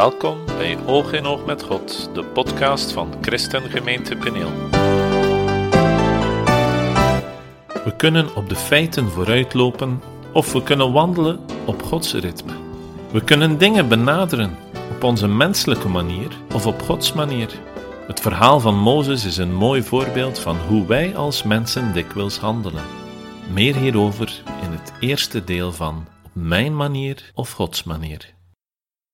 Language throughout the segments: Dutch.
Welkom bij Oog in Oog met God, de podcast van Christengemeente Peneel. We kunnen op de feiten vooruitlopen of we kunnen wandelen op Gods ritme. We kunnen dingen benaderen op onze menselijke manier of op Gods manier. Het verhaal van Mozes is een mooi voorbeeld van hoe wij als mensen dikwijls handelen. Meer hierover in het eerste deel van Op mijn manier of Gods manier.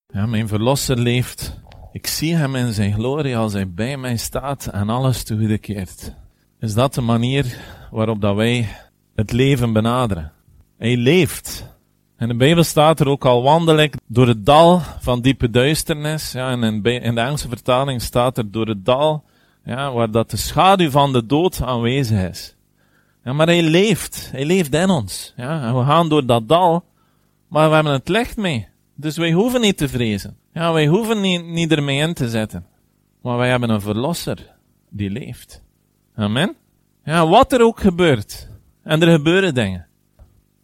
Ja, mijn verlosser leeft. Ik zie hem in zijn glorie als hij bij mij staat en alles toegekeerd. Is dat de manier waarop dat wij het leven benaderen? Hij leeft. In de Bijbel staat er ook al wandel ik door het dal van diepe duisternis. Ja, en in, in de Engelse vertaling staat er door het dal, ja, waar dat de schaduw van de dood aanwezig is. Ja, maar hij leeft. Hij leeft in ons. Ja, en we gaan door dat dal, maar we hebben het licht mee. Dus wij hoeven niet te vrezen. Ja, wij hoeven niet, ermee in te zetten. Maar wij hebben een verlosser die leeft. Amen. Ja, wat er ook gebeurt. En er gebeuren dingen.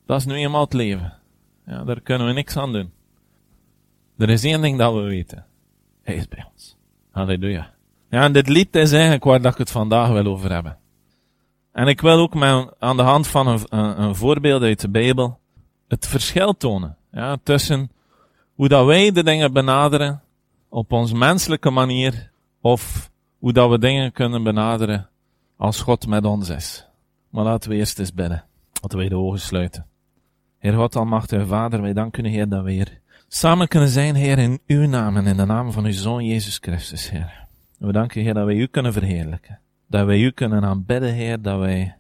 Dat is nu eenmaal het leven. Ja, daar kunnen we niks aan doen. Er is één ding dat we weten. Hij is bij ons. Halleluja. Ja, en dit lied is eigenlijk waar dat ik het vandaag wil over hebben. En ik wil ook met, aan de hand van een, een, een voorbeeld uit de Bijbel het verschil tonen. Ja, tussen hoe dat wij de dingen benaderen op onze menselijke manier of hoe dat we dingen kunnen benaderen als God met ons is. Maar laten we eerst eens bidden. Laten we de ogen sluiten. Heer God, Almachtige Vader, wij danken u, Heer, dat we hier samen kunnen zijn, Heer, in uw naam en in de naam van uw Zoon Jezus Christus, Heer. We danken, Heer, dat wij u kunnen verheerlijken. Dat wij u kunnen aanbidden, Heer, dat wij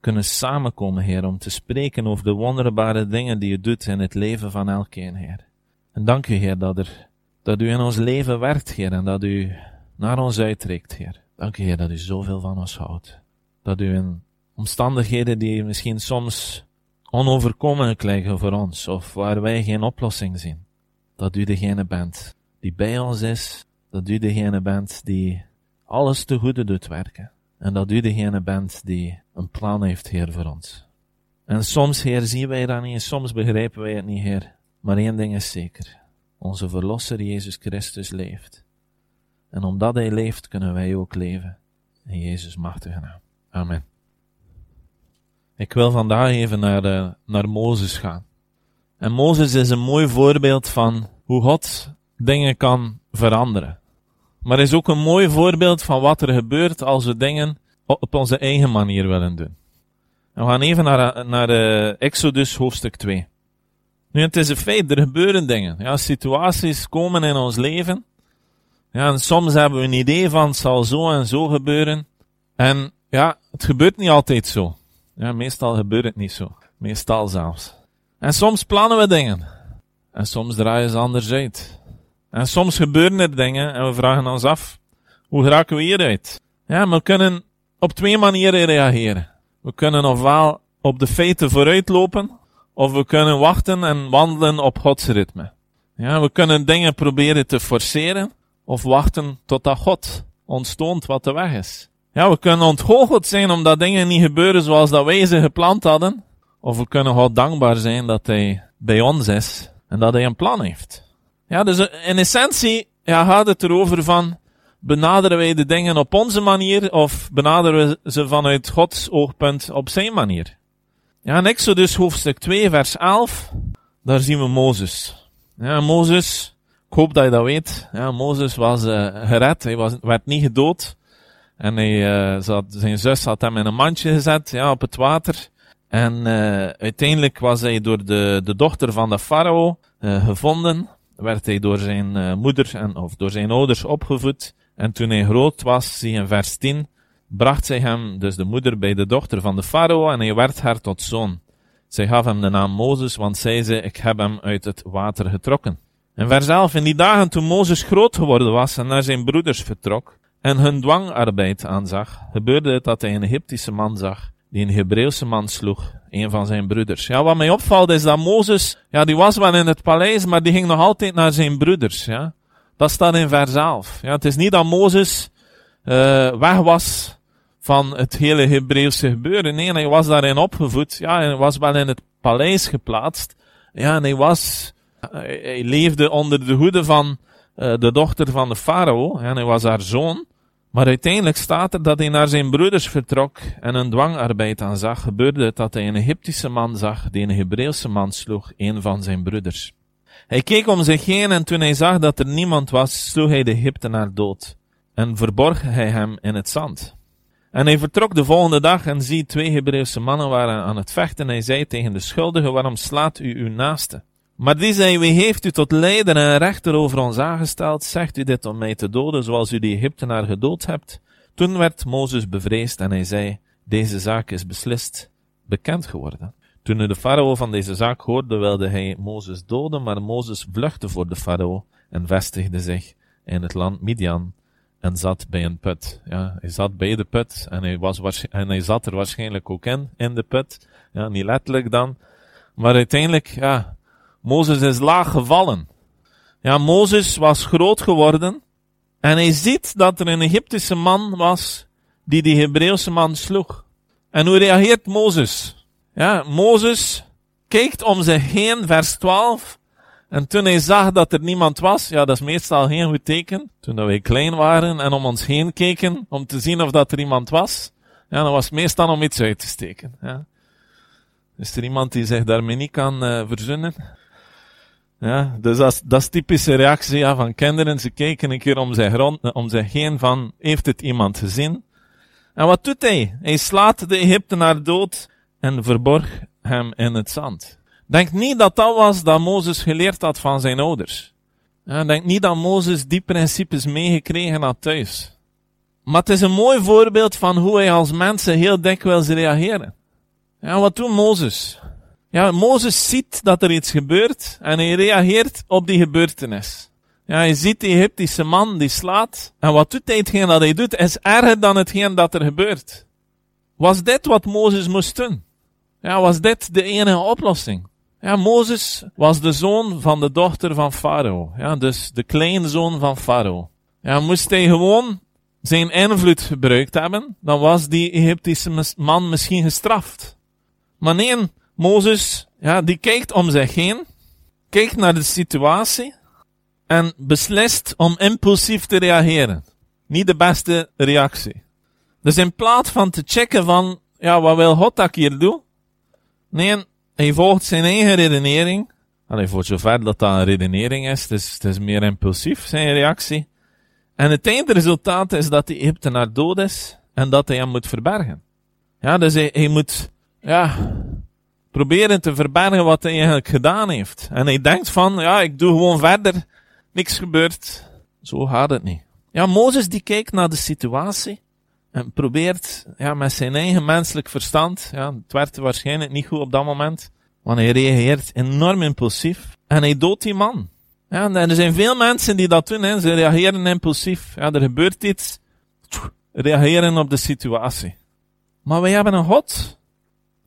kunnen samenkomen, Heer, om te spreken over de wonderbare dingen die u doet in het leven van elkeen, Heer. En dank u, Heer, dat, er, dat u in ons leven werkt, Heer, en dat u naar ons uitreikt, Heer. Dank u, Heer, dat u zoveel van ons houdt. Dat u in omstandigheden die misschien soms onoverkomelijk lijken voor ons, of waar wij geen oplossing zien, dat u degene bent die bij ons is, dat u degene bent die alles te goede doet werken, en dat u degene bent die een plan heeft, Heer, voor ons. En soms, Heer, zien wij dat niet, soms begrijpen wij het niet, Heer. Maar één ding is zeker. Onze Verlosser Jezus Christus leeft. En omdat Hij leeft, kunnen wij ook leven. In Jezus machtige naam. Amen. Ik wil vandaag even naar, de, eh, naar Mozes gaan. En Mozes is een mooi voorbeeld van hoe God dingen kan veranderen. Maar is ook een mooi voorbeeld van wat er gebeurt als we dingen op onze eigen manier willen doen. En we gaan even naar, naar uh, Exodus hoofdstuk 2. Nu, het is een feit, er gebeuren dingen. Ja, situaties komen in ons leven. Ja, en soms hebben we een idee van het zal zo en zo gebeuren. En ja, het gebeurt niet altijd zo. Ja, meestal gebeurt het niet zo. Meestal zelfs. En soms plannen we dingen. En soms draaien ze anders uit. En soms gebeuren er dingen en we vragen ons af, hoe geraken we hieruit? Ja, we kunnen op twee manieren reageren. We kunnen ofwel op de feiten vooruitlopen, of we kunnen wachten en wandelen op Gods ritme. Ja, we kunnen dingen proberen te forceren, of wachten totdat God ons toont wat de weg is. Ja, we kunnen ontgoocheld zijn omdat dingen niet gebeuren zoals dat wij ze gepland hadden. Of we kunnen God dankbaar zijn dat Hij bij ons is en dat Hij een plan heeft. Ja, dus in essentie ja, gaat het erover van, benaderen wij de dingen op onze manier of benaderen we ze vanuit Gods oogpunt op zijn manier? Ja, in Exodus hoofdstuk 2 vers 11, daar zien we Mozes. Ja, Mozes, ik hoop dat je dat weet. Ja, Mozes was uh, gered, hij was, werd niet gedood. En hij, uh, zat, zijn zus had hem in een mandje gezet, ja, op het water. En uh, uiteindelijk was hij door de, de dochter van de farao gevonden. Werd hij door zijn moeder en, of door zijn ouders opgevoed. En toen hij groot was, zie je in vers 10, bracht zij hem, dus de moeder, bij de dochter van de farao en hij werd haar tot zoon. Zij gaf hem de naam Mozes, want zei, ik heb hem uit het water getrokken. En vers 11, in die dagen toen Mozes groot geworden was en naar zijn broeders vertrok, en hun dwangarbeid aanzag, gebeurde het dat hij een Egyptische man zag, die een Hebreeuwse man sloeg, een van zijn broeders. Ja, wat mij opvalt is dat Mozes, ja, die was wel in het paleis, maar die ging nog altijd naar zijn broeders, ja. Dat staat in vers 11. Ja, het is niet dat Mozes uh, weg was van het hele Hebreeuwse gebeuren. Nee, hij was daarin opgevoed. Ja, hij was wel in het paleis geplaatst. Ja, en hij was, hij leefde onder de hoede van, uh, de dochter van de farao, en hij was haar zoon. Maar uiteindelijk staat er dat hij naar zijn broeders vertrok en een dwangarbeid aanzag. Gebeurde het dat hij een Egyptische man zag die een Hebreeuwse man sloeg, een van zijn broeders. Hij keek om zich heen en toen hij zag dat er niemand was, sloeg hij de Egyptenaar dood en verborg hij hem in het zand. En hij vertrok de volgende dag en zie twee Hebreeuwse mannen waren aan het vechten. En hij zei tegen de schuldige, waarom slaat u uw naaste? Maar die zei, wie heeft u tot leider en rechter over ons aangesteld? Zegt u dit om mij te doden, zoals u die Egyptenaar gedood hebt? Toen werd Mozes bevreesd en hij zei, deze zaak is beslist bekend geworden. Toen de farao van deze zaak hoorde, wilde hij Mozes doden, maar Mozes vluchtte voor de farao en vestigde zich in het land Midian en zat bij een put. Ja, hij zat bij de put en hij, was en hij zat er waarschijnlijk ook in, in de put. Ja, niet letterlijk dan. Maar uiteindelijk, ja, Mozes is laag gevallen. Ja, Mozes was groot geworden en hij ziet dat er een Egyptische man was die die Hebreeuwse man sloeg. En hoe reageert Mozes? Ja, Mozes kijkt om zich heen, vers 12, en toen hij zag dat er niemand was, ja, dat is meestal geen goed teken. Toen wij klein waren en om ons heen keken, om te zien of dat er iemand was, ja, dan was meestal om iets uit te steken. Ja. Is er iemand die zich daarmee niet kan uh, verzoenen? Ja, dus dat is, typische reactie van kinderen. Ze kijken een keer om zich, rond, om zich heen van, heeft het iemand gezien? En wat doet hij? Hij slaat de Egyptenaar dood en verborg hem in het zand. Denk niet dat dat was dat Mozes geleerd had van zijn ouders. Denk niet dat Mozes die principes meegekregen had thuis. Maar het is een mooi voorbeeld van hoe hij als mensen heel dikwijls reageren. Ja, wat doet Mozes? Ja, Mozes ziet dat er iets gebeurt en hij reageert op die gebeurtenis. Ja, hij ziet die Egyptische man die slaat. En wat doet hij? Hetgeen dat hij doet is erger dan hetgeen dat er gebeurt. Was dit wat Mozes moest doen? Ja, was dit de enige oplossing? Ja, Mozes was de zoon van de dochter van Farao. Ja, dus de kleinzoon van Farao. Ja, moest hij gewoon zijn invloed gebruikt hebben, dan was die Egyptische man misschien gestraft. Maar nee, Mozes, ja, die kijkt om zich heen, kijkt naar de situatie en beslist om impulsief te reageren. Niet de beste reactie. Dus in plaats van te checken van, ja, wat wil God dat ik hier doe? Nee, hij volgt zijn eigen redenering. Allee, voor zover dat dat een redenering is, het is, het is meer impulsief, zijn reactie. En het eindresultaat is dat die Egyptenaar dood is en dat hij hem moet verbergen. Ja, dus hij, moet, ja, proberen te verbergen wat hij eigenlijk gedaan heeft. En hij denkt van, ja, ik doe gewoon verder, niks gebeurt. Zo gaat het niet. Ja, Mozes die kijkt naar de situatie en probeert, ja, met zijn eigen menselijk verstand, ja, het werd waarschijnlijk niet goed op dat moment, want hij reageert enorm impulsief en hij doodt die man. Ja, en er zijn veel mensen die dat doen, hè. ze reageren impulsief. Ja, er gebeurt iets, reageren op de situatie. Maar wij hebben een God,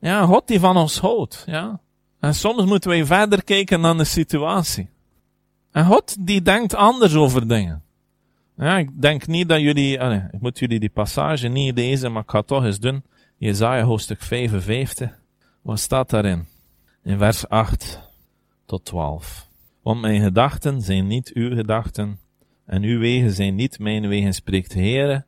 ja, een God die van ons houdt, ja. En soms moeten wij verder kijken dan de situatie. En God die denkt anders over dingen. Ja, ik denk niet dat jullie, allez, ik moet jullie die passage niet lezen, maar ik ga het toch eens doen. Jezaja hoofdstuk 55. Wat staat daarin? In vers 8 tot 12. Want mijn gedachten zijn niet uw gedachten, en uw wegen zijn niet mijn wegen, spreekt Heere.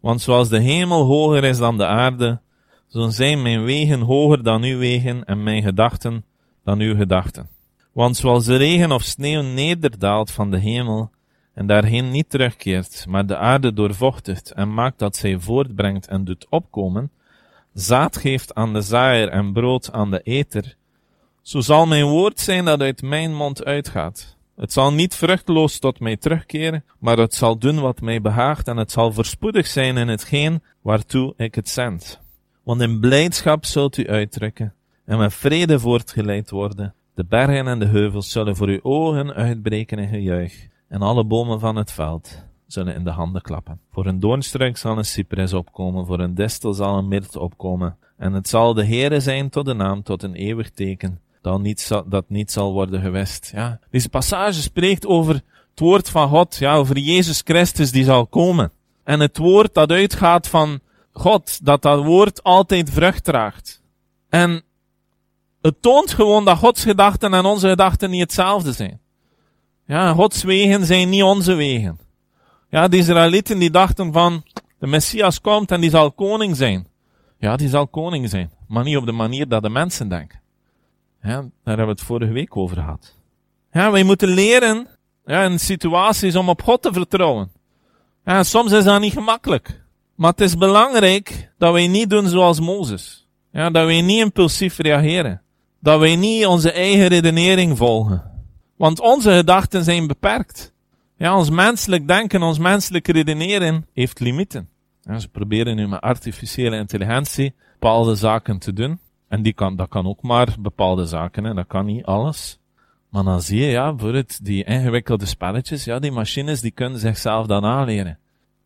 Want zoals de hemel hoger is dan de aarde, zo zijn mijn wegen hoger dan uw wegen, en mijn gedachten dan uw gedachten. Want zoals de regen of sneeuw nederdaalt van de hemel, en daarheen niet terugkeert, maar de aarde doorvochtigt en maakt dat zij voortbrengt en doet opkomen, zaad geeft aan de zaaier en brood aan de eter, zo zal mijn woord zijn dat uit mijn mond uitgaat. Het zal niet vruchteloos tot mij terugkeren, maar het zal doen wat mij behaagt en het zal voorspoedig zijn in hetgeen waartoe ik het zend. Want in blijdschap zult u uitdrukken en met vrede voortgeleid worden. De bergen en de heuvels zullen voor uw ogen uitbreken in gejuich en alle bomen van het veld zullen in de handen klappen. Voor een doornstruik zal een cypress opkomen, voor een distel zal een mirt opkomen, en het zal de Heere zijn tot de naam, tot een eeuwig teken, dat niet zal, dat niet zal worden gewest. Ja, deze passage spreekt over het woord van God, ja, over Jezus Christus die zal komen. En het woord dat uitgaat van God, dat dat woord altijd vrucht draagt. En het toont gewoon dat Gods gedachten en onze gedachten niet hetzelfde zijn. Ja, Gods wegen zijn niet onze wegen. Ja, de Israëlieten die dachten van, de Messias komt en die zal koning zijn. Ja, die zal koning zijn. Maar niet op de manier dat de mensen denken. Ja, daar hebben we het vorige week over gehad. Ja, wij moeten leren, ja, in situaties om op God te vertrouwen. Soms is dat niet gemakkelijk. Maar het is belangrijk dat wij niet doen zoals Mozes. Ja, dat wij niet impulsief reageren. Dat wij niet onze eigen redenering volgen. Want onze gedachten zijn beperkt. Ja, ons menselijk denken, ons menselijk redeneren heeft limieten. Ze proberen nu met artificiële intelligentie bepaalde zaken te doen. En die kan, dat kan ook maar bepaalde zaken, hè. dat kan niet alles. Maar dan zie je, ja, die ingewikkelde spelletjes, ja, die machines die kunnen zichzelf dan aanleren.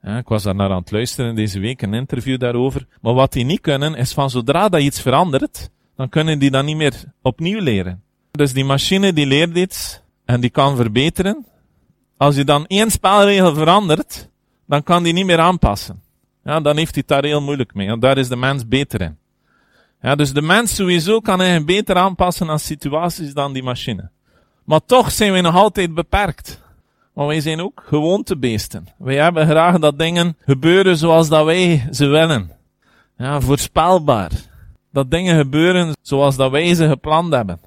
Ik was daar naar aan het luisteren deze week, een interview daarover. Maar wat die niet kunnen, is van zodra dat iets verandert, dan kunnen die dat niet meer opnieuw leren. Dus die machine die leert iets, en die kan verbeteren. Als je dan één spelregel verandert, dan kan die niet meer aanpassen. Ja, dan heeft hij daar heel moeilijk mee. En daar is de mens beter in. Ja, dus de mens sowieso kan hij beter aanpassen aan situaties dan die machine. Maar toch zijn we nog altijd beperkt. Want wij zijn ook gewoontebeesten. Wij hebben graag dat dingen gebeuren zoals dat wij ze willen. Ja, voorspelbaar. Dat dingen gebeuren zoals dat wij ze gepland hebben.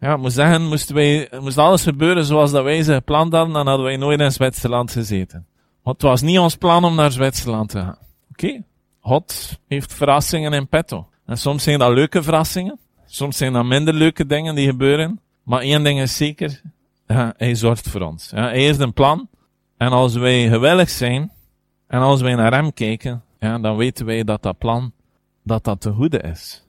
Ja, moet zeggen, moest, wij, moest alles gebeuren zoals dat wij ze gepland hadden, dan hadden wij nooit in Zwitserland gezeten. Want het was niet ons plan om naar Zwitserland te gaan. Oké. God heeft verrassingen in petto. En soms zijn dat leuke verrassingen. Soms zijn dat minder leuke dingen die gebeuren. Maar één ding is zeker, hij zorgt voor ons. Ja, hij heeft een plan. En als wij gewillig zijn, en als wij naar hem kijken, ja, dan weten wij dat dat plan, dat dat te goede is.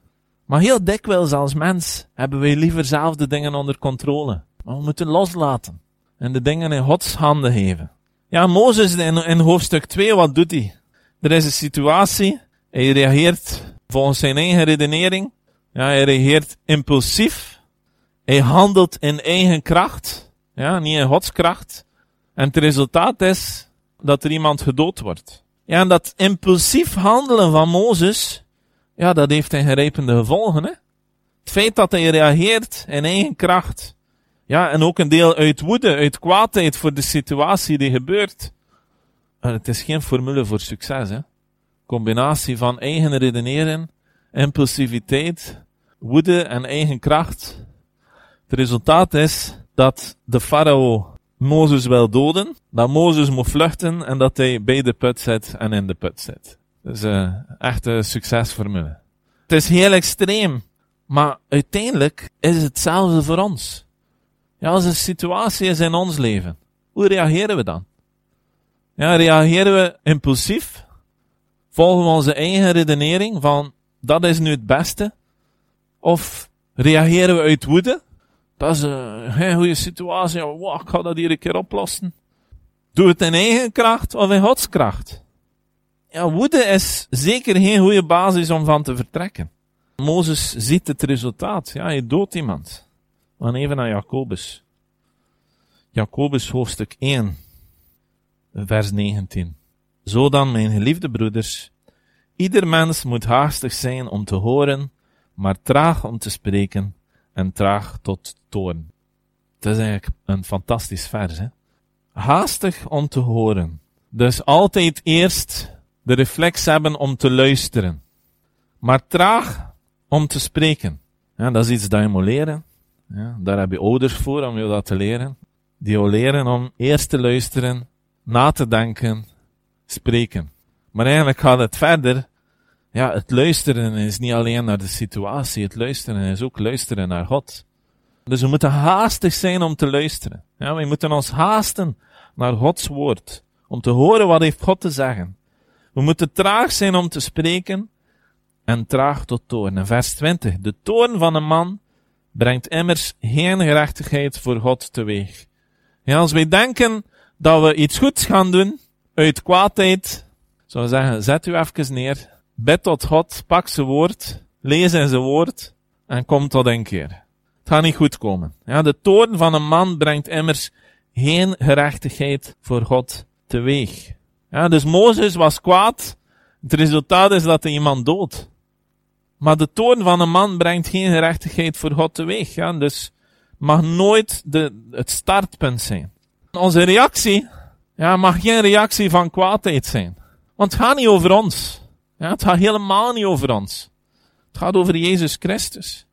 Maar heel dikwijls als mens hebben wij liever zelf de dingen onder controle. Maar we moeten loslaten. En de dingen in Gods handen geven. Ja, Mozes in, in hoofdstuk 2, wat doet hij? Er is een situatie. Hij reageert volgens zijn eigen redenering. Ja, hij reageert impulsief. Hij handelt in eigen kracht. Ja, niet in Gods kracht. En het resultaat is dat er iemand gedood wordt. Ja, en dat impulsief handelen van Mozes ja, dat heeft ingrijpende gevolgen. Hè? Het feit dat hij reageert in eigen kracht. Ja, en ook een deel uit woede, uit kwaadheid voor de situatie die gebeurt. En het is geen formule voor succes. Hè? Combinatie van eigen redeneren, impulsiviteit, woede en eigen kracht. Het resultaat is dat de farao Mozes wil doden, dat Mozes moet vluchten en dat hij bij de put zit en in de put zit. Uh, echt een succesformule. Het is heel extreem, maar uiteindelijk is het hetzelfde voor ons. Ja, als een situatie is in ons leven, hoe reageren we dan? Ja, reageren we impulsief? Volgen we onze eigen redenering van dat is nu het beste? Of reageren we uit woede? Dat is een goede situatie. Wow, ik ga dat hier een keer oplossen. Doe het in eigen kracht of in Gods kracht? Ja, woede is zeker geen goede basis om van te vertrekken. Mozes ziet het resultaat. Ja, hij doodt iemand. Maar even naar Jacobus. Jacobus hoofdstuk 1, vers 19. Zo dan, mijn geliefde broeders, ieder mens moet haastig zijn om te horen, maar traag om te spreken en traag tot toorn. Het is eigenlijk een fantastisch vers, hè? Haastig om te horen. Dus altijd eerst de reflex hebben om te luisteren. Maar traag om te spreken. Dat is iets dat je moet leren. Ja, daar heb je ouders voor om je dat te leren. Die jou leren om eerst te luisteren, na te denken, spreken. Maar eigenlijk gaat het verder. Ja, het luisteren is niet alleen naar de situatie, het luisteren is ook luisteren naar God. Dus we moeten haastig zijn om te luisteren. Ja, we moeten ons haasten naar Gods woord. Om te horen wat heeft God te zeggen. We moeten traag zijn om te spreken en traag tot toorn. vers 20. De toorn van een man brengt immers geen gerechtigheid voor God teweeg. Ja, als wij denken dat we iets goeds gaan doen, uit kwaadheid, zou ik zeggen, zet u even neer, bid tot God, pak zijn woord, lees in zijn woord, en kom tot een keer. Het gaat niet goed komen. Ja, de toorn van een man brengt immers geen gerechtigheid voor God teweeg. Ja, dus Mozes was kwaad. Het resultaat is dat hij iemand doodt. Maar de toorn van een man brengt geen gerechtigheid voor God teweeg. Ja, dus mag nooit de, het startpunt zijn. Onze reactie ja, mag geen reactie van kwaadheid zijn. Want het gaat niet over ons. Ja, het gaat helemaal niet over ons. Het gaat over Jezus Christus.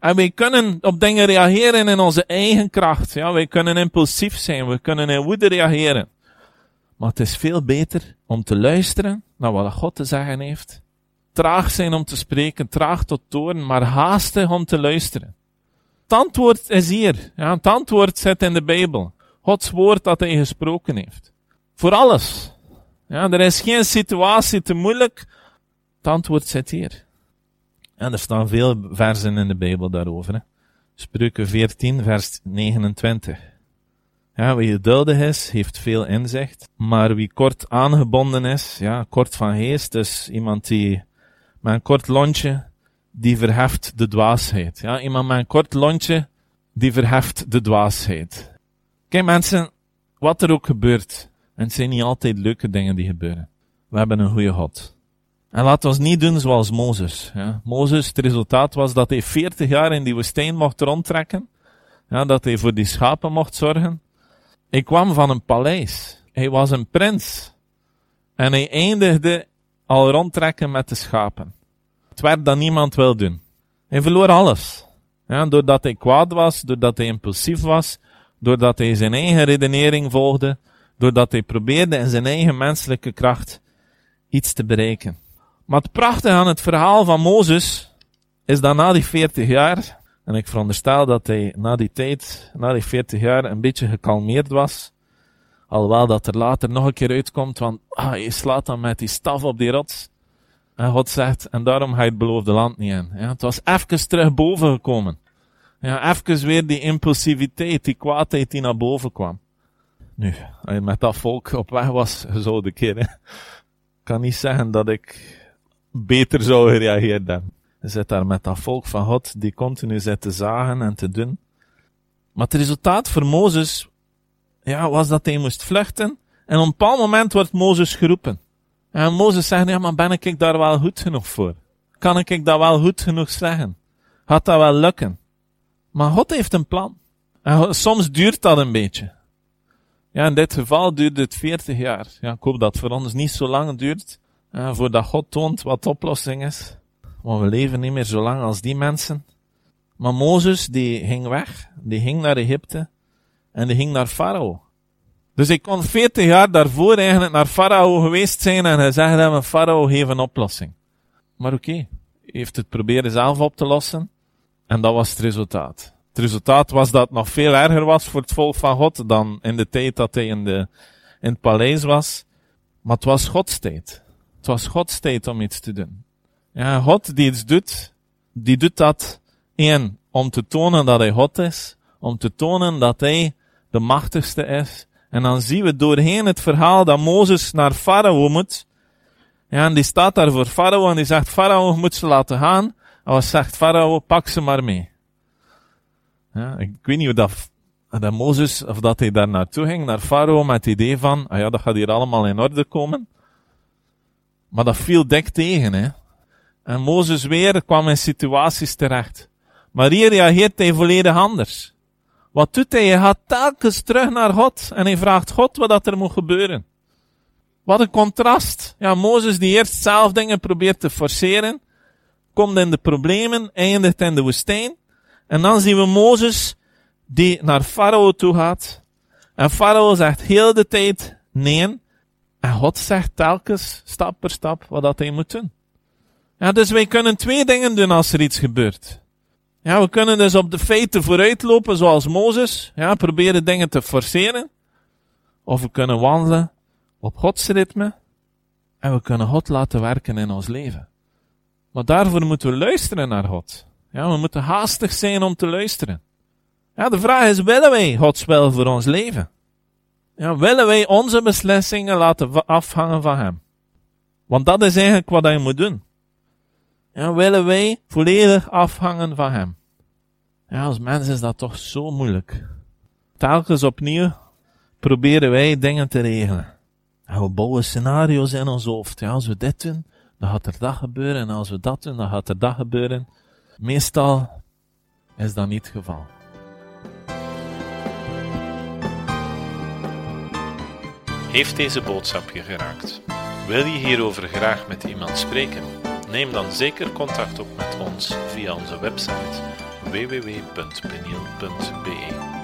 En wij kunnen op dingen reageren in onze eigen kracht. Ja, wij kunnen impulsief zijn, we kunnen in woede reageren. Maar het is veel beter om te luisteren naar wat God te zeggen heeft. Traag zijn om te spreken, traag tot toren, maar haastig om te luisteren. Het antwoord is hier. Ja, het antwoord zit in de Bijbel. Gods woord dat hij gesproken heeft. Voor alles. Ja, er is geen situatie te moeilijk. Het antwoord zit hier. En er staan veel versen in de Bijbel daarover. Hè. Spreuken 14, vers 29. Ja, wie geduldig is, heeft veel inzicht. Maar wie kort aangebonden is, ja, kort van geest, is iemand die met een kort lontje, die verheft de dwaasheid. Ja, iemand met een kort lontje, die verheft de dwaasheid. Kijk mensen, wat er ook gebeurt, en het zijn niet altijd leuke dingen die gebeuren. We hebben een goede God. En laat ons niet doen zoals Mozes. Ja. Mozes, het resultaat was dat hij 40 jaar in die woestijn mocht rondtrekken. Ja, dat hij voor die schapen mocht zorgen. Hij kwam van een paleis. Hij was een prins. En hij eindigde al rondtrekken met de schapen. Het werd dat niemand wil doen. Hij verloor alles. Ja, doordat hij kwaad was, doordat hij impulsief was, doordat hij zijn eigen redenering volgde, doordat hij probeerde in zijn eigen menselijke kracht iets te bereiken. Maar het prachtige aan het verhaal van Mozes is dat na die 40 jaar, en ik veronderstel dat hij na die tijd, na die 40 jaar, een beetje gekalmeerd was. Alhoewel dat er later nog een keer uitkomt, want ah, je slaat dan met die staf op die rots. En God zegt, en daarom ga je het beloofde land niet in. Ja, het was even terug boven gekomen. Ja, even weer die impulsiviteit, die kwaadheid die naar boven kwam. Nu, als je met dat volk op weg was, zo de keer, hè. kan niet zeggen dat ik beter zou gereageerd hebben. Zit daar met dat volk van God, die continu zit te zagen en te doen. Maar het resultaat voor Mozes, ja, was dat hij moest vluchten. En op een bepaald moment wordt Mozes geroepen. En Mozes zegt, ja, maar ben ik daar wel goed genoeg voor? Kan ik dat wel goed genoeg zeggen? Gaat dat wel lukken? Maar God heeft een plan. En soms duurt dat een beetje. Ja, in dit geval duurde het 40 jaar. Ja, ik hoop dat het voor ons niet zo lang duurt. Ja, voordat God toont wat de oplossing is. Want we leven niet meer zo lang als die mensen. Maar Mozes, die ging weg. Die ging naar Egypte. En die ging naar Farao. Dus ik kon 40 jaar daarvoor eigenlijk naar Farao geweest zijn en gezegd hebben, Farao geef een oplossing. Maar oké, okay, heeft het proberen zelf op te lossen. En dat was het resultaat. Het resultaat was dat het nog veel erger was voor het volk van God dan in de tijd dat hij in, de, in het paleis was. Maar het was Gods tijd. Het was Gods tijd om iets te doen. Ja, God die iets doet, die doet dat één, om te tonen dat hij God is, om te tonen dat hij de machtigste is. En dan zien we doorheen het verhaal dat Mozes naar Farao moet. Ja, en die staat daar voor Farao en die zegt, Farao moet ze laten gaan. En wat zegt Farao, pak ze maar mee. Ja, ik weet niet hoe dat, dat Mozes, of dat hij daar naartoe ging, naar Farao met het idee van, ah ja, dat gaat hier allemaal in orde komen. Maar dat viel dik tegen, hè. En Mozes weer kwam in situaties terecht. Maar hier reageert hij volledig anders. Wat doet hij? Hij gaat telkens terug naar God en hij vraagt God wat dat er moet gebeuren. Wat een contrast. Ja, Mozes die eerst zelf dingen probeert te forceren, komt in de problemen, eindigt in de woestijn. En dan zien we Mozes die naar Farao toe gaat. En Farao zegt heel de tijd nee. En God zegt telkens, stap per stap, wat dat hij moet doen. Ja, dus wij kunnen twee dingen doen als er iets gebeurt. Ja, we kunnen dus op de feiten vooruitlopen zoals Mozes. Ja, proberen dingen te forceren. Of we kunnen wandelen op Gods ritme. En we kunnen God laten werken in ons leven. Maar daarvoor moeten we luisteren naar God. Ja, we moeten haastig zijn om te luisteren. Ja, de vraag is, willen wij Gods wil voor ons leven? Ja, willen wij onze beslissingen laten afhangen van Hem? Want dat is eigenlijk wat Hij moet doen. Willen wij volledig afhangen van Hem? Ja, als mens is dat toch zo moeilijk. Telkens opnieuw proberen wij dingen te regelen. En we bouwen scenario's in ons hoofd. Ja, als we dit doen, dan gaat er dat gebeuren. En als we dat doen, dan gaat er dat gebeuren. Meestal is dat niet het geval. Heeft deze boodschap je geraakt? Wil je hierover graag met iemand spreken? Neem dan zeker contact op met ons via onze website www.peniel.be.